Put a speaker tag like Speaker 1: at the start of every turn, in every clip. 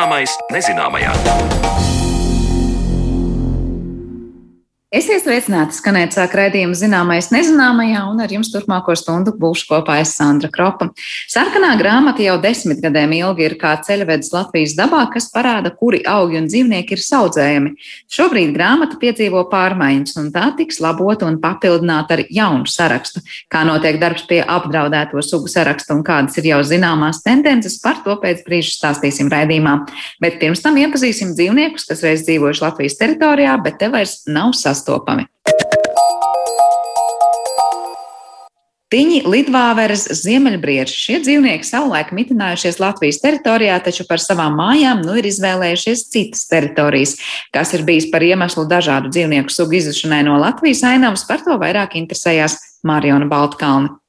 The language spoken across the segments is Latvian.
Speaker 1: Zināmais nezināmajā.
Speaker 2: Esiet sveicināti, skanēt sāk raidījumu zināmais nezināmajā, un ar jums turpmāko stundu būšu kopā es Sandra Kropa. Sarkanā grāmata jau desmit gadiem ilgi ir kā ceļvedis Latvijas dabā, kas parāda, kuri augi un dzīvnieki ir saudzējami. Šobrīd grāmata piedzīvo pārmaiņas, un tā tiks labota un papildināta ar jaunu sarakstu. Kā notiek darbs pie apdraudēto sugu saraksta un kādas ir jau zināmās tendences, par to pēc brīža stāstīsim raidījumā. Bet pirms tam iepazīsim dzīvniekus, kas reiz dzīvojuši Latvijas teritorijā, bet te vairs nav sasniegts sastopami. Tiņi, lidvāveres, ziemeļbrieži - šie dzīvnieki savulaik mitinājušies Latvijas teritorijā, taču par savām mājām nu ir izvēlējušies citas teritorijas. Kas ir bijis par iemeslu dažādu dzīvnieku sugu izušanai no Latvijas ainavas, par to vairāk interesējās Mariona Baltkalna.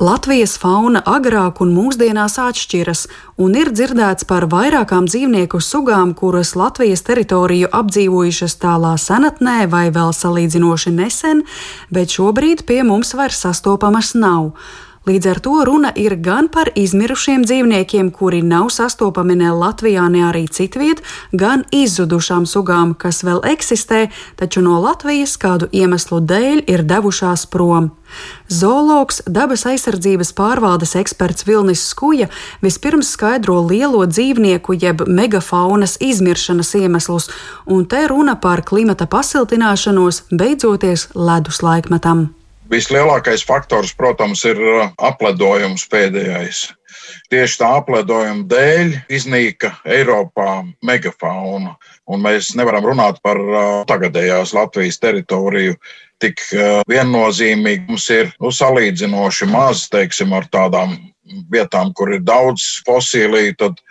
Speaker 3: Latvijas fauna agrāk un mūsdienās atšķiras, un ir dzirdēts par vairākām dzīvnieku sugām, kuras Latvijas teritoriju apdzīvojušas tālā senatnē vai vēl salīdzinoši nesen, bet šobrīd pie mums vairs sastopamas nav. Līdz ar to runa ir gan par izmirušiem dzīvniekiem, kuri nav sastopami ne Latvijā, ne arī citviet, gan izzudušām sugām, kas vēl eksistē, taču no Latvijas kādu iemeslu dēļ ir devušās prom. Zoologs, dabas aizsardzības pārvaldes eksperts Vilnis Skuja vispirms skaidro lielo dzīvnieku jeb megafaunas izmiršanas iemeslus, un te runa par klimata pasiltināšanos, beidzoties ledus laikmetam.
Speaker 4: Vislielākais faktors, protams, ir uh, apledojums pēdējais. Tieši tā apledojuma dēļ iznīka Eiropā megafauna. Un mēs nevaram runāt par uh, tagadējās Latvijas teritoriju tik uh, viennozīmīgi. Mums ir nu, salīdzinoši maz, teiksim, ar tādām vietām, kur ir daudz fosiliju, tad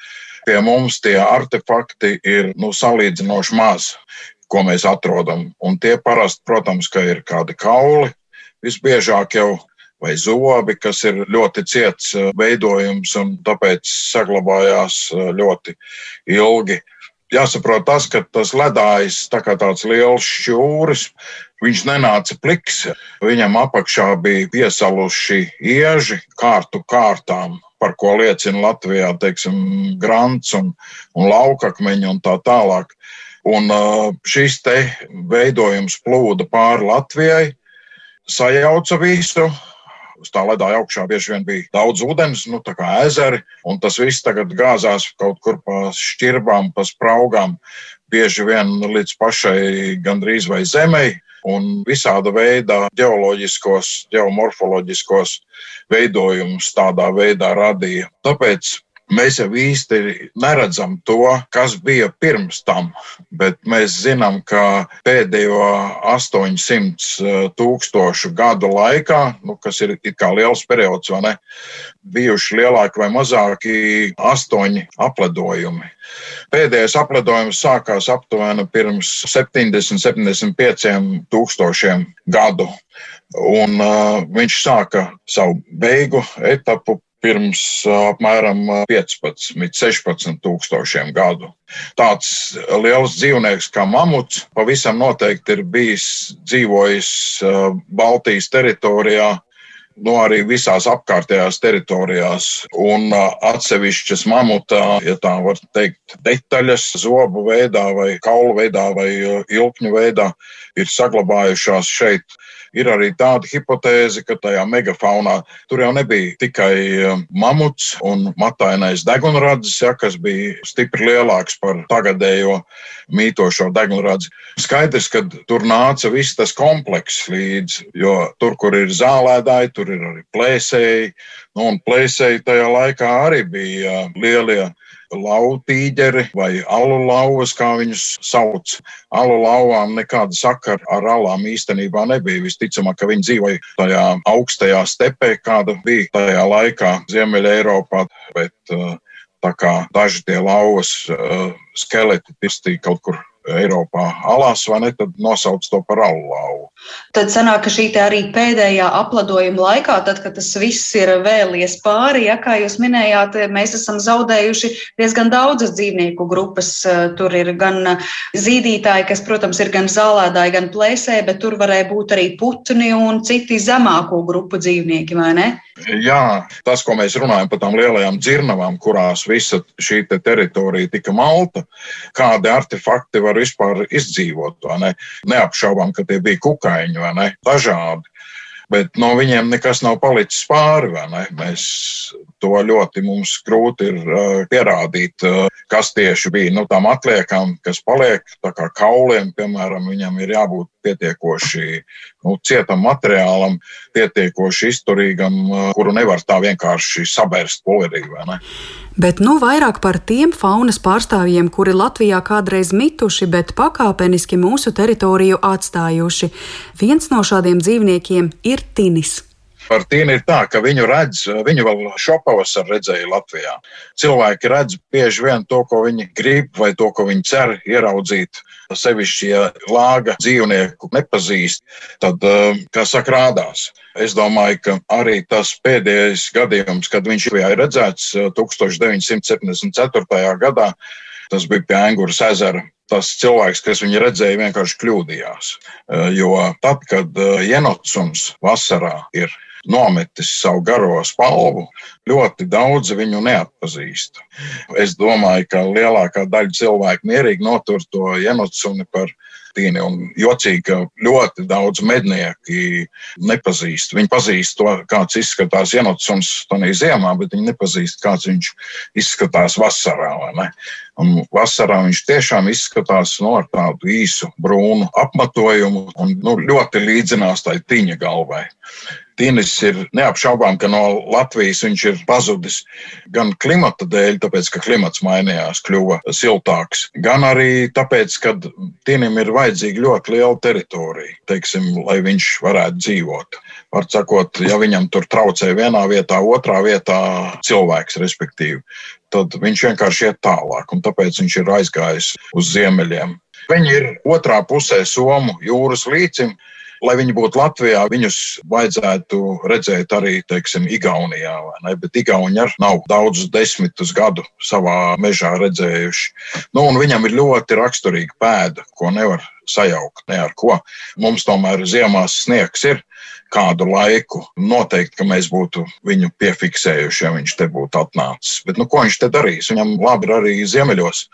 Speaker 4: pie mums tie artefakti ir nu, salīdzinoši maz, ko mēs atrodam. Un tie parasti, protams, ir kādi kauli, visbiežāk jau vai zobi, kas ir ļoti ciets eh, veidojums un tāpēc saglabājās eh, ļoti ilgi. Jāsaprot tas, ka tas ledājs tā kā tāds liels šķūris, viņš nenāca pliks. Viņam apakšā bija piesaluši ieži kārtu kārtām, par ko liecina Latvijā, teiksim, grants un, un laukakmeņi un tā tālāk. Un eh, šis te veidojums plūda pāri Latvijai, sajauca visu. Uz tā ledāja augšā bieži vien bija daudz ūdens, nu, tā kā ezeri, un tas viss tagad gāzās kaut kur pa šķirbām, pa spraugām, bieži vien līdz pašai gandrīz vai zemei, un visāda veida geoloģiskos, geomorfoloģiskos veidojumus tādā veidā radīja. Tāpēc Mēs jau īsti neredzam to, kas bija pirms tam, bet mēs zinām, ka pēdējo 800 eh, tūkstošu gadu laikā, nu, kas ir kā liels periods, ne, bijuši lielāki vai mazāki astoņi apledojumi. Pēdējais apledojums sākās aptuveni pirms 70, 75 tūkstošiem gadu. Un, uh, viņš sāka savu beigu etapu pirms apmēram 15, 16 tūkstošiem gadu. Tāds liels dzīvnieks kā mamuts pavisam noteikti ir bijis dzīvojis Baltijas teritorijā. Nu, arī visās apkārtējās teritorijās, un atsevišķas mamuta, ja tā var teikt, detaļas, zobu veidā, vai kaulu veidā, vai ilkņu veidā, ir saglabājušās šeit Ir arī tāda hipotēze, ka tajā megafaunā tur jau nebija tikai um, mamuts un matainais degunradzis, ja, kas bija stipri lielāks par tagadējo mītošo degunradzi. Skaidrs, ka tur nāca viss tas komplekss līdzi, jo tur, kur ir zālēdāji, tur ir arī plēsēji. Nu, un plēsēji tajā laikā arī bija uh, lielie lautīģeri vai alu lauvas, kā viņus sauc. Alu lauvām nekāda sakara ar alām īstenībā nebija. Visticamāk, ka viņi dzīvoja tajā augstajā stepē, kāda bija tajā laikā Ziemeļa Eiropā. Bet, uh, Tā kā daži tie lauvas uh, skeleti pistīja kaut kur Eiropā alās, vai ne, tad nosauc to par allauvu.
Speaker 1: Tad sanāk, ka šī arī pēdējā apladojuma laikā, tad, kad tas viss ir vēlies pāri, ja, kā jūs minējāt, mēs esam zaudējuši diezgan daudzas dzīvnieku grupas. Tur ir gan zīdītāji, kas, protams, ir gan zālēdāji, gan plēsē, bet tur varēja būt arī putni un citi zemāko grupu dzīvnieki, vai ne?
Speaker 4: Jā, tas, ko mēs runājam par tām lielajām dzirnavām, kurās visa šī te teritorija tika malta, kādi artefakti var vispār izdzīvot. Ne? Neapšaubām, ka tie bija kukaiņi vai ne? Dažādi. Bet no viņiem nekas nav palicis pāri. Mēs to ļoti grūti ir uh, pierādīt, uh, kas tieši bija nu, tām atliekām, kas paliek. Tā kā kauliem, piemēram, viņam ir jābūt pietiekoši nu, cietam materiālam, pietiekoši izturīgam, uh, kuru nevar tā vienkārši sabērst polerī.
Speaker 3: Bet nu vairāk par tiem faunas pārstāvjiem, kuri Latvijā kādreiz mituši, bet pakāpeniski mūsu teritoriju atstājuši. Viens no šādiem dzīvniekiem ir tinis.
Speaker 4: Par tīnu ir tā, ka viņu redz, viņu vēl šopavasar redzēja Latvijā. Cilvēki redz bieži vien to, ko viņi grib, vai to, ko viņi cer ieraudzīt. Sevišķi, ja lāga dzīvnieku nepazīst, tad, eh, kā saka, rādās. Es domāju, ka arī tas pēdējais gadījums, kad viņš bija redzēts 1974. Eh, gadā, tas bija pie Angūras ezera tas cilvēks, kas viņu redzēja, vienkārši kļūdījās. Eh, jo tad, kad Jenotsums vasarā ir nometis savu garo spalvu, ļoti daudzi viņu neatpazīst. Es domāju, ka lielākā daļa cilvēku mierīgi notur to Jenotsuni par tīni. Un jocīgi, ka ļoti daudz mednieki nepazīst. Viņi pazīst to, kāds izskatās Jenotsons tonī ziemā, bet viņi nepazīst, kāds viņš izskatās vasarā. Un vasarā viņš tiešām izskatās no, ar tādu īsu brūnu apmatojumu un nu, ļoti līdzinās tai tiņa galvai. Tīnis ir neapšaubām, ka no Latvijas viņš ir pazudis gan klimata dēļ, tāpēc, ka klimats mainījās, kļuva siltāks, gan arī tāpēc, ka Tīnim ir vajadzīga ļoti liela teritorija, teiksim, lai viņš varētu dzīvot. Var sakot, ja viņam tur traucē vienā vietā, otrā vietā cilvēks, respektīvi, tad viņš vienkārši iet tālāk, un tāpēc viņš ir aizgājis uz ziemeļiem. Viņi ir otrā pusē Somu jūras līcim, lai viņi būtu Latvijā, viņus vajadzētu redzēt arī, teiksim, Igaunijā. Bet Igauni arī nav daudzus desmitus gadu savā mežā redzējuši. Nu, viņam ir ļoti raksturīga pēda, ko nevar sajaukt ne ar ko. Mums tomēr ziemās sniegs ir kādu laiku. Noteikti, ka mēs būtu viņu piefiksējuši, ja viņš te būtu atnācis. Bet nu, ko viņš te darīs? Viņam labi ir arī ziemeļos.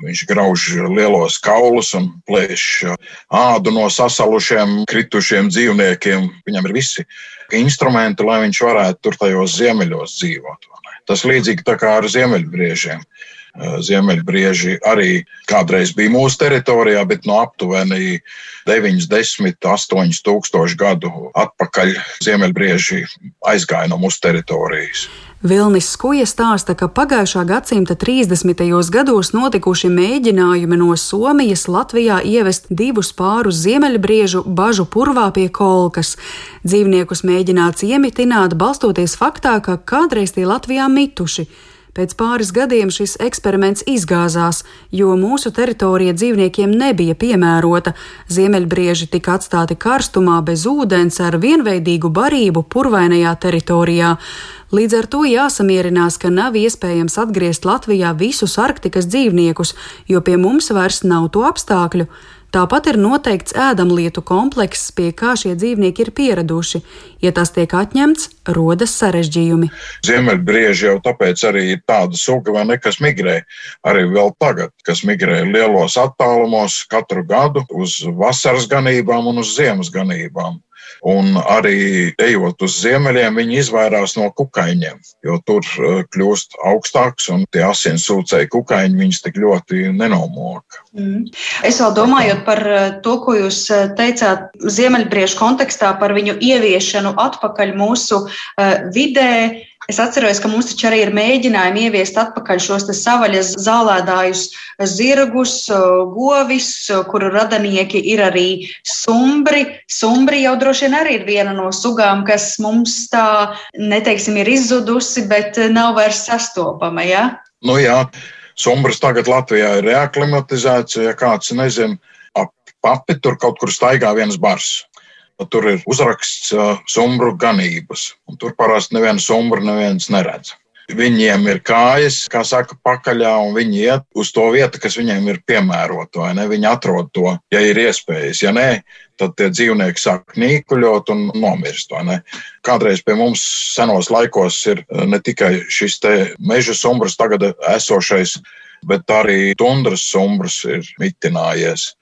Speaker 4: Viņš grauž lielos kaulus un plēš ādu no sasalušiem, kritušiem dzīvniekiem. Viņam ir visi instrumenti, lai viņš varētu tur tajos ziemeļos dzīvot. Tas līdzīgi kā ar ziemeļbriežiem. Ziemeļbrieži arī kādreiz bija mūsu teritorijā, bet no aptuveni 90, 8 tūkstoši gadu atpakaļ ziemeļbrieži aizgāja no mūsu teritorijas.
Speaker 3: Vilnis Skuja stāsta, ka pagājušā gadsimta 30. gados notikuši mēģinājumi no Somijas Latvijā ievest divus pārus ziemeļbriežu bažu purvā pie kolkas. Dzīvniekus mēģināts iemitināt, balstoties faktā, ka kādreiz tie Latvijā mituši. Pēc pāris gadiem šis eksperiments izgāzās, jo mūsu teritorija dzīvniekiem nebija piemērota. Ziemeļbrieži tika atstāti karstumā bez ūdens ar vienveidīgu barību purvainajā teritorijā. Līdz ar to jāsamierinās, ka nav iespējams atgriezt Latvijā visus arktikas dzīvniekus, jo pie mums vairs nav to apstākļu. Tāpat ir noteikts ēdamlietu komplekss, pie kā šie dzīvnieki ir pieraduši. Ja tas tiek atņemts, rodas sarežģījumi.
Speaker 4: Ziemeļbrieži jau tāpēc arī ir tāda suga, vai ne, kas migrē arī vēl tagad, kas migrē lielos attālumos katru gadu uz vasaras ganībām un uz ziemas ganībām. Un arī ejot uz ziemeļiem, viņi izvairās no kukaiņiem, jo tur uh, kļūst augstāks un tie asinsūcēji kukaiņi viņus tik ļoti nenomoka. Mm.
Speaker 1: Es vēl domājot par uh, to, ko jūs uh, teicāt ziemeļbriežu kontekstā par viņu ieviešanu atpakaļ mūsu vidē Es atceros, ka mums taču arī ir mēģinājumi ieviest atpakaļ šos savaļas zālēdājus, zirgus, govis, kuru radinieki ir arī sumbri. Sumbri jau droši vien arī ir viena no sugām, kas mums tā, neteiksim, ir izzudusi, bet nav vairs sastopama. Ja?
Speaker 4: Nu jā. Sumbras tagad Latvijā ir reaklimatizēts, ja kāds nezina, ap papi tur kaut kur staigā viens bars. Tur ir uzraksts sumbru ganības, un tur parasti nevienu sumbru neviens neredz. Viņiem ir kājas, kā saka, pakaļā, un viņi iet uz to vietu, kas viņiem ir piemērota. Viņi atrod to, ja ir iespējas. Ja nē, tad tie dzīvnieki sāk nīkuļot un nomirst. Kādreiz pie mums senos laikos ir ne tikai šis meža sumbrs, tagad esošais, bet arī tundras sumbrs ir mitinājies.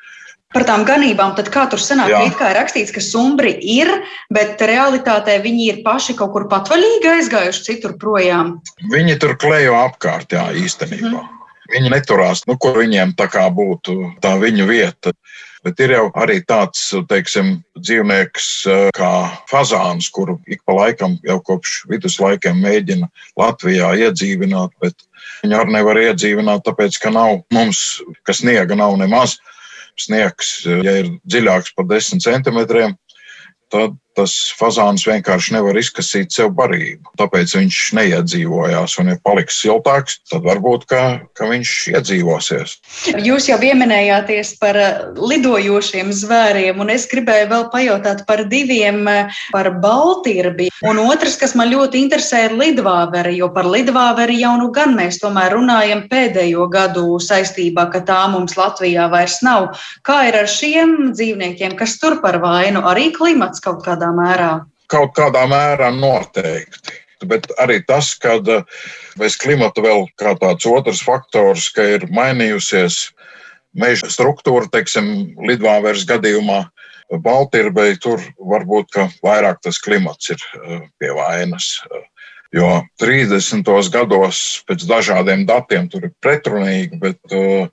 Speaker 1: Par tām ganībām, tad kā tur sanāk, Jā. it kā ir rakstīts, ka sumbri ir, bet realitātē viņi ir paši kaut kur patvaļīgi aizgājuši citur projām.
Speaker 4: Viņi tur klejo apkārt, jā, īstenībā. Mm. Viņi neturās, nu, kur viņiem tā kā būtu tā viņu vieta. Bet ir jau arī tāds, teiksim, dzīvnieks kā fazāns, kuru ik pa laikam jau kopš viduslaikiem mēģina Latvijā iedzīvināt, bet viņu arī nevar iedzīvināt, tāpēc, ka nav mums, kas sniega nav nemaz sniegs, ja ir dziļāks par 10 centimetriem, tad tas fazāns vienkārši nevar izkasīt sev barību. Tāpēc viņš neiedzīvojās. Un, ja paliks siltāks, tad varbūt ka, ka viņš iedzīvosies.
Speaker 1: Jūs jau pieminējāties par eh, lidojošiem zvēriem, un es gribēju vēl pajautāt par diviem, eh, par Baltirbi. Un otrs, kas man ļoti interesē, ir lidvāveri, jo par lidvāveri jau nu gan mēs tomēr runājam pēdējo gadu saistībā, ka tā mums Latvijā vairs nav. Kā ir ar šiem dzīvniekiem, kas tur par vainu? Arī klimats kaut kādā kādā mērā?
Speaker 4: Kaut kādā mērā noteikti. Bet arī tas, ka eh, bez klimata vēl kā tāds otrs faktors, ka ir mainījusies meža struktūra, teiksim, lidvāveres gadījumā, Baltirbei tur varbūt vairāk tas klimats ir eh, pie vainas. Jo 30. gados pēc dažādiem datiem tur ir pretrunīgi, bet uh,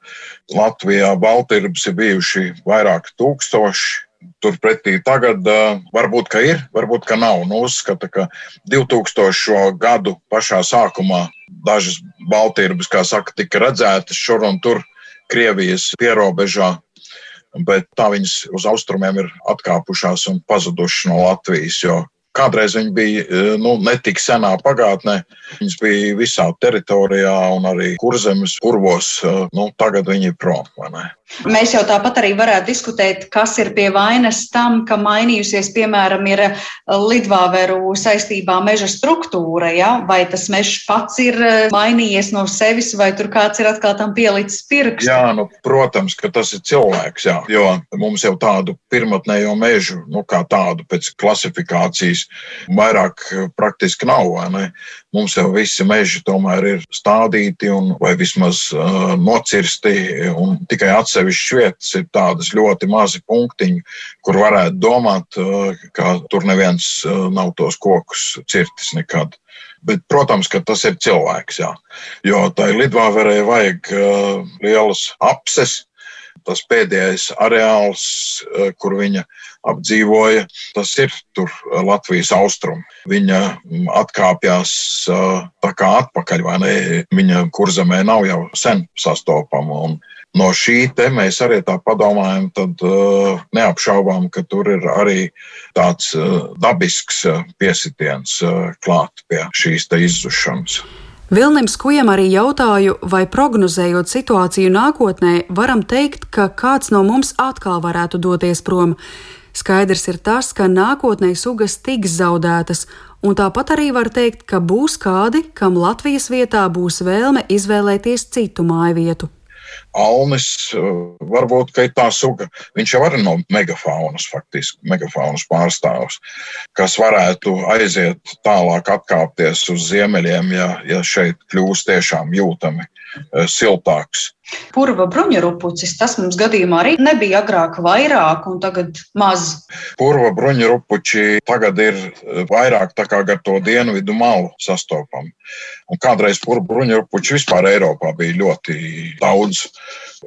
Speaker 4: Latvijā Baltirbas ir bijuši vairāk tūkstoši. Turpretī tagad varbūt ka ir, varbūt ka nav. Nu, uzskata, ka 2000. gadu pašā sākumā dažas Baltijas, kā saka, tika redzētas šur un tur Krievijas pierobežā, bet tā viņas uz austrumiem ir atkāpušās un pazudušas no Latvijas. Jo Kādreiz viņi bija nu, netik senā pagātnē, viņas bija visā teritorijā un arī kurzemes purvos. Nu, tagad viņi ir prom.
Speaker 1: Mēs jau tāpat arī varētu diskutēt, kas ir pie vainas tam, ka mainījusies, piemēram, ir lidvāveru saistībā meža struktūra. Ja? Vai tas mežs pats ir mainījies no sevis, vai tur kāds ir atkal tam pielicis pirkstu?
Speaker 4: Jā, nu, protams, ka tas ir cilvēks, jā, jo mums jau tādu pirmotnējo mežu, nu, kā tādu pēc klasifikācijas, vairāk praktiski nav. Mums jau visi meži tomēr ir stādīti un, vai vismaz uh, nocirsti un tikai atsevišķas vietas ir tādas ļoti mazi punktiņi, kur varētu domāt, ka tur neviens nav tos kokus cirtis nekad. Bet, protams, ka tas ir cilvēks. Jā. Jo tai lidvāverei vajag uh, lielas apses, tas pēdējais areāls, uh, kur viņa apdzīvoja, tas ir tur Latvijas austrumi. Viņa atkāpjas uh, tā kā atpakaļ, vai ne? Viņa kurzemē nav jau sen sastopama. Un no šī te mēs arī tā padomājam, tad uh, neapšaubām, ka tur ir arī tāds uh, dabisks piesitiens uh, klāt pie šīs te izzušanas.
Speaker 3: Vilnim Skujam arī jautāju, vai prognozējot situāciju nākotnē, varam teikt, ka kāds no mums atkal varētu doties prom. Skaidrs ir tas, ka nākotnē sugas tiks zaudētas, un tāpat arī var teikt, ka būs kādi, kam Latvijas vietā būs vēlme izvēlēties citu māju vietu.
Speaker 4: Alnis eh, varbūt ir tā suga. Viņš jau ir no megafaunas, faktiski megafaunas pārstāvs, kas varētu aiziet tālāk, atkāpties uz ziemeļiem, ja, ja šeit kļūs tiešām jūtami eh, siltāks.
Speaker 1: Purva bruņurupucis, tas mums gadījumā arī nebija agrāk vairāk un tagad maz.
Speaker 4: Purva bruņurupuči tagad ir eh, vairāk tā kā gar to dienvidu malu sastopami. Un kādreiz purva bruņurupuči vispār Eiropā bija ļoti daudz.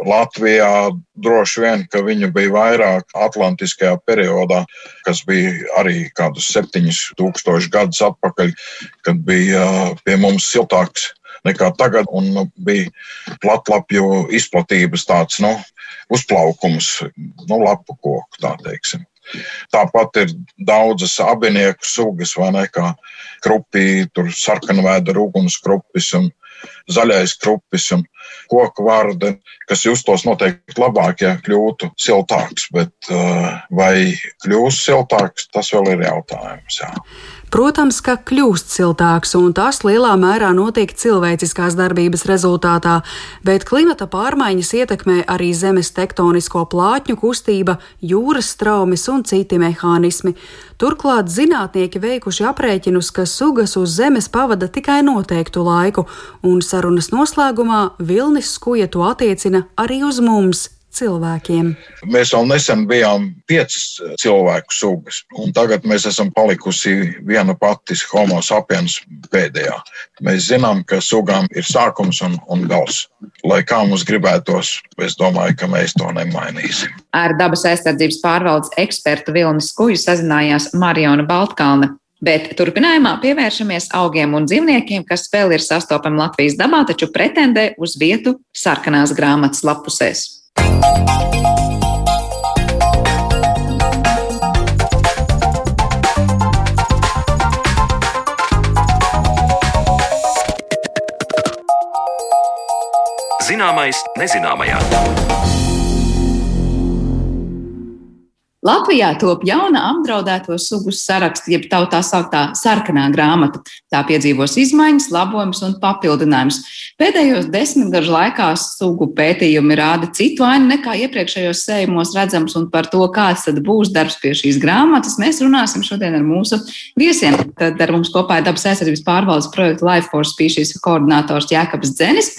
Speaker 4: Latvijā droši vien, ka viņu bija vairāk Atlantiskajā periodā, kas bija arī kādus 7000 gadus atpakaļ, kad bija eh, pie mums siltāks nekā tagad. Un nu, bija platlapju izplatības tāds nu, uzplaukums, nu, lapu koku tā teiksim. Tāpat ir daudzas abinieku sugas, vai ne, kā krupī, tur sarkanvēda ugunskrupis un zaļais krupis un koku vārdi, kas justos noteikti labāk, ja kļūtu siltāks, bet vai kļūs siltāks, tas vēl ir jautājums. Jā.
Speaker 3: Protams, ka kļūst siltāks, un tas lielā mērā notiek cilvēciskās darbības rezultātā, bet klimata pārmaiņas ietekmē arī zemes tektonisko plātņu kustība, jūras straumes un citi mehānismi. Turklāt zinātnieki veikuši aprēķinus, ka sugas uz Zemes pavada tikai noteiktu laiku, un sarunas noslēgumā Vilnis Skuja to attiecina arī uz mums, cilvēkiem.
Speaker 4: Mēs vēl nesen bijām piecas cilvēku sugas, un tagad mēs esam palikusi viena pati homo sapiens pēdējā. Mēs zinām, ka sugām ir sākums un, un gals. Lai kā mums gribētos, es domāju, ka mēs to nemainīsim.
Speaker 2: Ar dabas aizsardzības pārvaldes ekspertu Vilni Skuju sazinājās Mariona Baltkalne. Bet turpinājumā pievēršamies augiem un dzīvniekiem, kas vēl ir sastopami Latvijas dabā, taču pretendē uz vietu sarkanās grāmatas lapusēs. Zināmais nezināmajā. Latvijā top jauna apdraudēto sugu saraksts, jeb tā sauktā sarkanā grāmata. Tā piedzīvos izmaiņas, labojumus un papildinājumus. Pēdējos desmitgažu laikā sugu pētījumi rāda citu ainu nekā iepriekšējos sējumos redzams, un par to, kāds tad būs darbs pie šīs grāmatas, mēs runāsim šodien ar mūsu viesiem. Tad ar mums kopā ir dabas aizsardzības pārvaldes projekta Life for Species koordinators Jēkabs Dzenis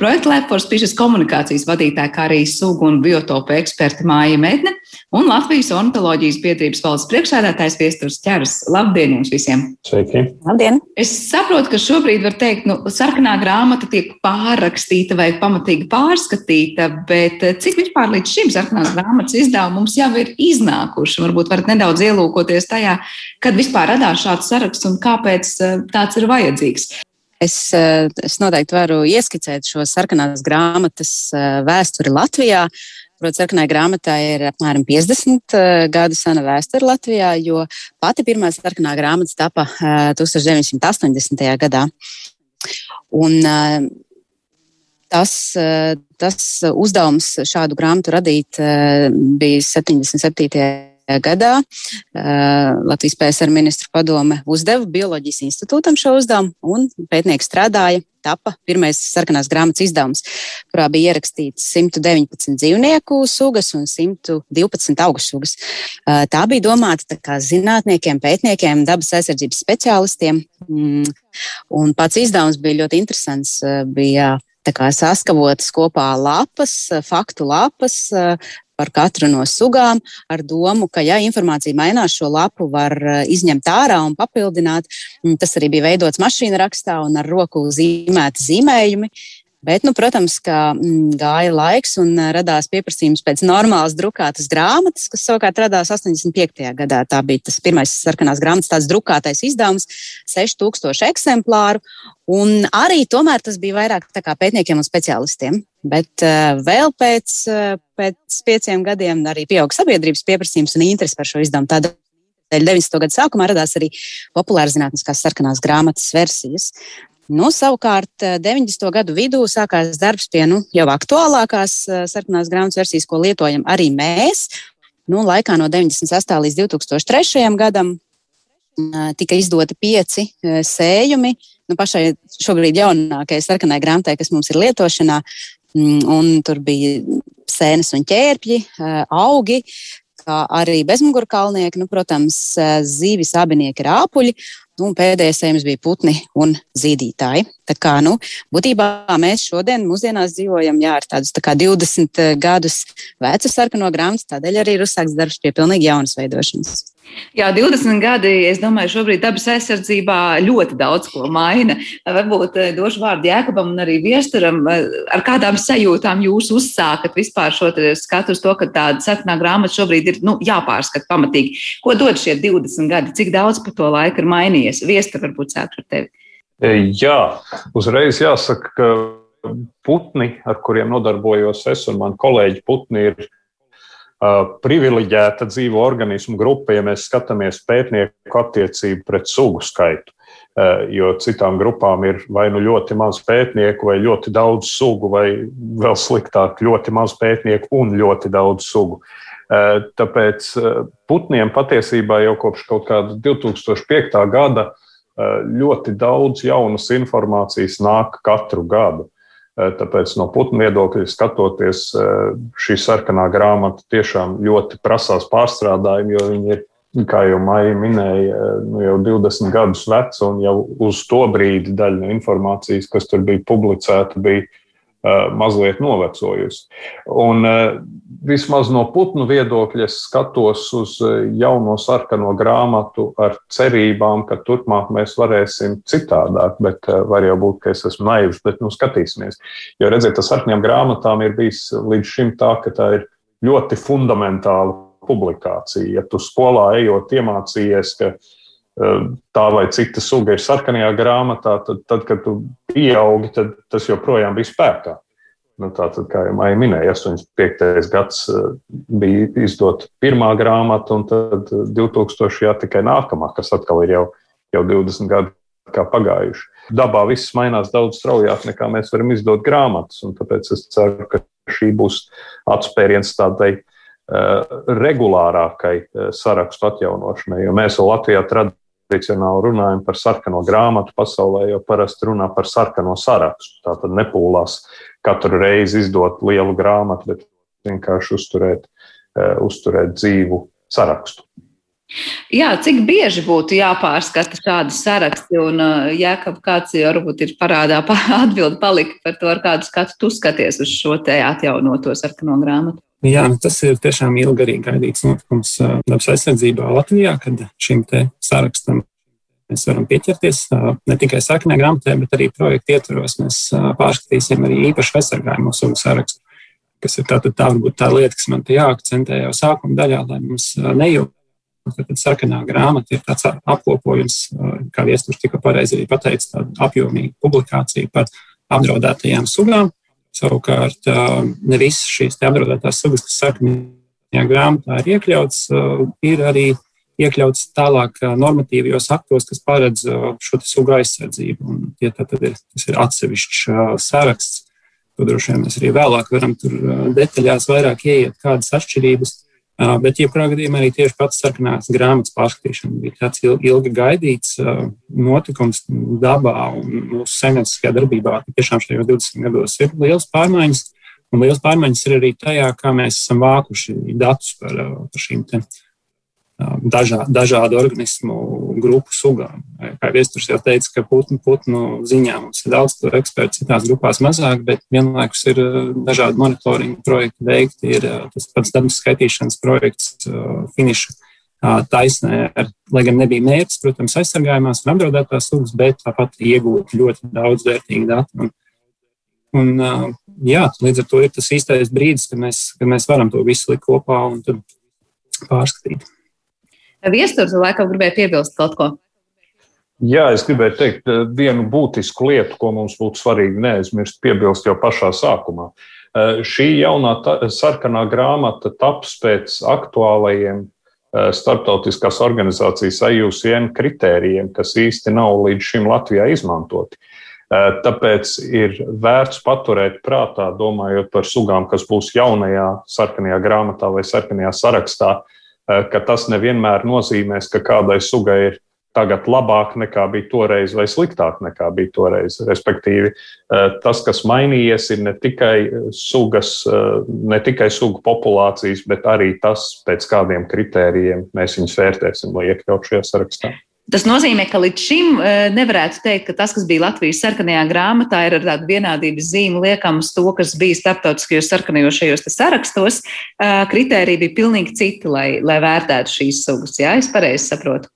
Speaker 2: Projekta Lepors Pišas komunikācijas vadītāja, kā arī sugu un biotopu eksperta Māja Medne un Latvijas ornitoloģijas biedrības valdes priekšsēdētājs Viesturs Ķeras. Labdien jums visiem!
Speaker 5: Sveiki!
Speaker 2: Labdien! Es saprotu, ka šobrīd var teikt, nu, sarkanā grāmata tiek pārrakstīta vai pamatīgi pārskatīta, bet eh, cik vispār līdz šim sarkanās grāmatas izdevumi mums jau ir iznākuši? Varbūt varat nedaudz ielūkoties tajā, kad vispār radās šāds saraksts un kāpēc eh, tāds ir vajadzīgs.
Speaker 5: Es, eh, es noteikti varu ieskicēt šo sarkanās grāmatas vēsturi Latvijā. Protams, sarkanai grāmatai ir apmēram 50 eh, gadu sena vēsture Latvijā, jo pati pirmā sarkanā grāmata tapa 1980. gadā. Un, tas, tas uzdevums šādu grāmatu radīt bija 77 gadā Latvijas PSR ministru padome uzdeva Bioloģijas institūtam šo uzdevumu, un pētnieki strādāja. Tapa pirmais sarkanās grāmatas izdevums, kurā bija ierakstīts 119 dzīvnieku sugas un 112 augu sugas. Tā bija domāta kā zinātniekiem, pētniekiem, dabas aizsardzības speciālistiem. Mm, un pats izdevums bija ļoti interesants. Bija saskavotas kopā lapas, faktu lapas, par katru no sugām, ar domu, ka, ja informācija mainās, šo lapu var eh, izņemt ārā un papildināt. Tas arī bija veidots mašīna rakstā un ar roku zīmēti zīmējumi. Bet, nu, protams, ka mm, gāja laiks un uh, radās pieprasījums pēc normālas drukātas grāmatas, kas savukārt radās 85. gadā. Tā bija tas pirmais sarkanās grāmatas, tāds drukātais izdevums, 6000 eksemplāru. Un arī tomēr tas bija vairāk pētniekiem un speciālistiem. Bet uh, vēl pēc, uh, pēc pieciem gadiem arī pieauga sabiedrības pieprasījums un interese par šo izdevumu. Tādēļ 90. gada sākumā radās arī populāras zinātniskās sarkanās grāmatas versijas. Nu, savukārt, 90. Eh, gadu vidū sākās darbs pie nu, jau aktuālākās eh, sarkanās grāmatas versijas, ko lietojam arī mēs. Nu, laikā no 98. līdz 2003. gadam eh, tika izdoti pieci sējumi. Nu, pašai šobrīd jaunākajai sarkanai grāmatai, kas mums ir lietošanā, mm, un tur bija sēnes un ķērpji, augi, kā arī bezmugurkalnieki, nu, protams, zīvi, sabinieki, rāpuļi. Nu, pēdējais sējums bija putni un zīdītāji. Tā kā, nu, būtībā mēs šodien, mūsdienās dzīvojam jā, ar tādus tā 20 gadus vecu sarkano grāmatu, tādēļ arī ir uzsākts darbs pie pilnīgi jaunas veidošanas.
Speaker 2: Jā, 20 gadi, es domāju, šobrīd dabas aizsardzībā ļoti daudz ko maina. Varbūt eh, došu vārdu Jēkabam un arī Viesturam. Eh, ar kādām sajūtām jūs uzsākat vispār šo skatu uz to, ka tāda sarkanā grāmata šobrīd ir nu, jāpārskata pamatīgi? Ko dod šie 20 gadi? Cik daudz pa to laiku ir mainījies? Viestur, varbūt sākšu ar tevi.
Speaker 6: E, jā, uzreiz jāsaka, ka putni, ar kuriem nodarbojos es un mani kolēģi putni, ir privileģēta dzīvo organismu grupa, ja mēs skatāmies pētnieku attiecību pret sugu skaitu. Jo citām grupām ir vai nu ļoti maz pētnieku, vai ļoti daudz sugu, vai vēl sliktāk, ļoti maz pētnieku un ļoti daudz sugu. Tāpēc putniem patiesībā jau kopš kaut kāda 2005. gada ļoti daudz jaunas informācijas nāk katru gadu. Tāpēc no putnu viedokļa skatoties, šī sarkanā grāmata tiešām ļoti prasās pārstrādājumu, jo viņi ir, kā jau Maija minēja, nu jau 20 gadus veci un jau uz to brīdi daļa no informācijas, kas tur bija publicēta, bija mazliet novecojusi. Un vismaz no putnu viedokļa es skatos uz jauno sarkano grāmatu ar cerībām, ka turpmāk mēs varēsim citādāk, bet var jau būt, ka es esmu naivs, bet nu skatīsimies. Jo redziet, tas sarkanajām grāmatām ir bijis līdz šim tā, ka tā ir ļoti fundamentāla publikācija. Ja tu skolā ejot iemācījies, ka tā vai cita suga ir sarkanajā grāmatā, tad, tad kad tu pieaugi, tad tas joprojām bija spēkā. Nu, Tātad, kā jau Maija minēja, 85. gads bija izdota pirmā grāmata, un tad 2000. jā, tikai nākamā, kas atkal ir jau, jau 20 gadi pagājuši. Dabā viss mainās daudz straujāk, nekā mēs varam izdot grāmatas, un tāpēc es ceru, ka šī būs atspēriens tādai uh, regulārākai sarakstu atjaunošanai, jo mēs Latvijā tradicionāli tradicionāli runājam par sarkano grāmatu pasaulē, jo parasti runā par sarkano sarakstu. Tā tad nepūlās katru reizi izdot lielu grāmatu, bet vienkārši uzturēt, uh, uzturēt dzīvu sarakstu.
Speaker 2: Jā, cik bieži būtu jāpārskata šādi saraksti, un uh, Jēkab, kāds varbūt ir parādā atbildi palika par to, ar kādu skatu tu skaties uz šo te atjaunoto sarkano grāmatu?
Speaker 7: Jā, nu tas ir tiešām ilgi arī gaidīts notikums dabas aizsardzībā Latvijā, kad šim sarakstam mēs varam pieķerties. Ne tikai sarkanā grāmatā, bet arī projekta ietvaros mēs pārskatīsim arī īpaši aizsargājumu sugu sarakstu, kas ir tā, tā varbūt tā lieta, kas man te jāakcentē jau sākuma daļā, lai mums nejūt. Tad sarkanā grāmata ir tāds apkopojums, kā viesturs tikko pareizi arī pateica, tāda apjomīga publikācija par apdraudētajām sugām Savukārt, ne visas šīs apdraudētās sugas, kas sarkanajā grāmatā ir iekļauts, ir arī iekļauts tālāk normatīvajos aktos, kas paredz šo sugu aizsardzību. Un, ja tad ir, tas ir atsevišķs saraksts, to droši vien mēs arī vēlāk varam tur detaļās vairāk ieiet, kādas atšķirības. Bet, jebkurā gadījumā, arī tieši pats sarkanās grāmatas pārskatīšana bija tāds ilgi gaidīts notikums dabā un mūsu saimnieciskajā darbībā. Tiešām šajos 20 gados ir liels pārmaiņas, un liels pārmaiņas ir arī tajā, kā mēs esam vākuši datus par, par šīm dažā, dažādu organismu grupu sugām. Kā viesturs jau teica, ka putnu, putnu ziņā mums ir daudz ekspertu, citās grupās mazāk, bet vienlaikus ir dažādi monitoringa projekti veikti. Ir tas pats dabas skaitīšanas projekts finiša taisnē, ar, lai gan nebija mērķis, protams, aizsargājumās un apdraudētās sugas, bet tāpat iegūt ļoti daudz vērtīgu datu. Un, un, jā, līdz ar to ir tas īstais brīdis, kad mēs, kad mēs varam to visu likt kopā un pārskatīt.
Speaker 2: Viesturs laikam gribēja piebilst kaut ko.
Speaker 6: Jā, es gribēju teikt eh, vienu būtisku lietu, ko mums būtu svarīgi neaizmirst, piebilst jau pašā sākumā. Eh, šī jaunā sarkanā grāmata taps pēc aktuālajiem eh, starptautiskās organizācijas IUCN kritērijiem, kas īsti nav līdz šim Latvijā izmantoti. Tāpēc ir vērts paturēt prātā, domājot par sugām, kas būs jaunajā sarkanajā grāmatā vai sarkanajā sarakstā, Eh, ka tas nevienmēr nozīmēs, ka kādai sugai ir tagad labāk nekā bija toreiz, vai sliktāk nekā bija toreiz. Respektīvi, eh, tas, kas mainījies, ir ne tikai sugas, eh, ne tikai sugu populācijas, bet arī tas, pēc kādiem kritērijiem mēs viņus vērtēsim, lai iekļautu šajā sarakstā.
Speaker 2: Tas nozīmē, ka līdz šim eh, nevarētu teikt, ka tas, kas bija Latvijas sarkanajā grāmatā, ir ar tādu vienādības zīmi liekams to, kas bija starptautiskajos sarkanajos šajos sarakstos. Eh, kritēriji bija pilnīgi citi, lai, lai vērtētu šīs sugas. Jā, es pareizi saprotu.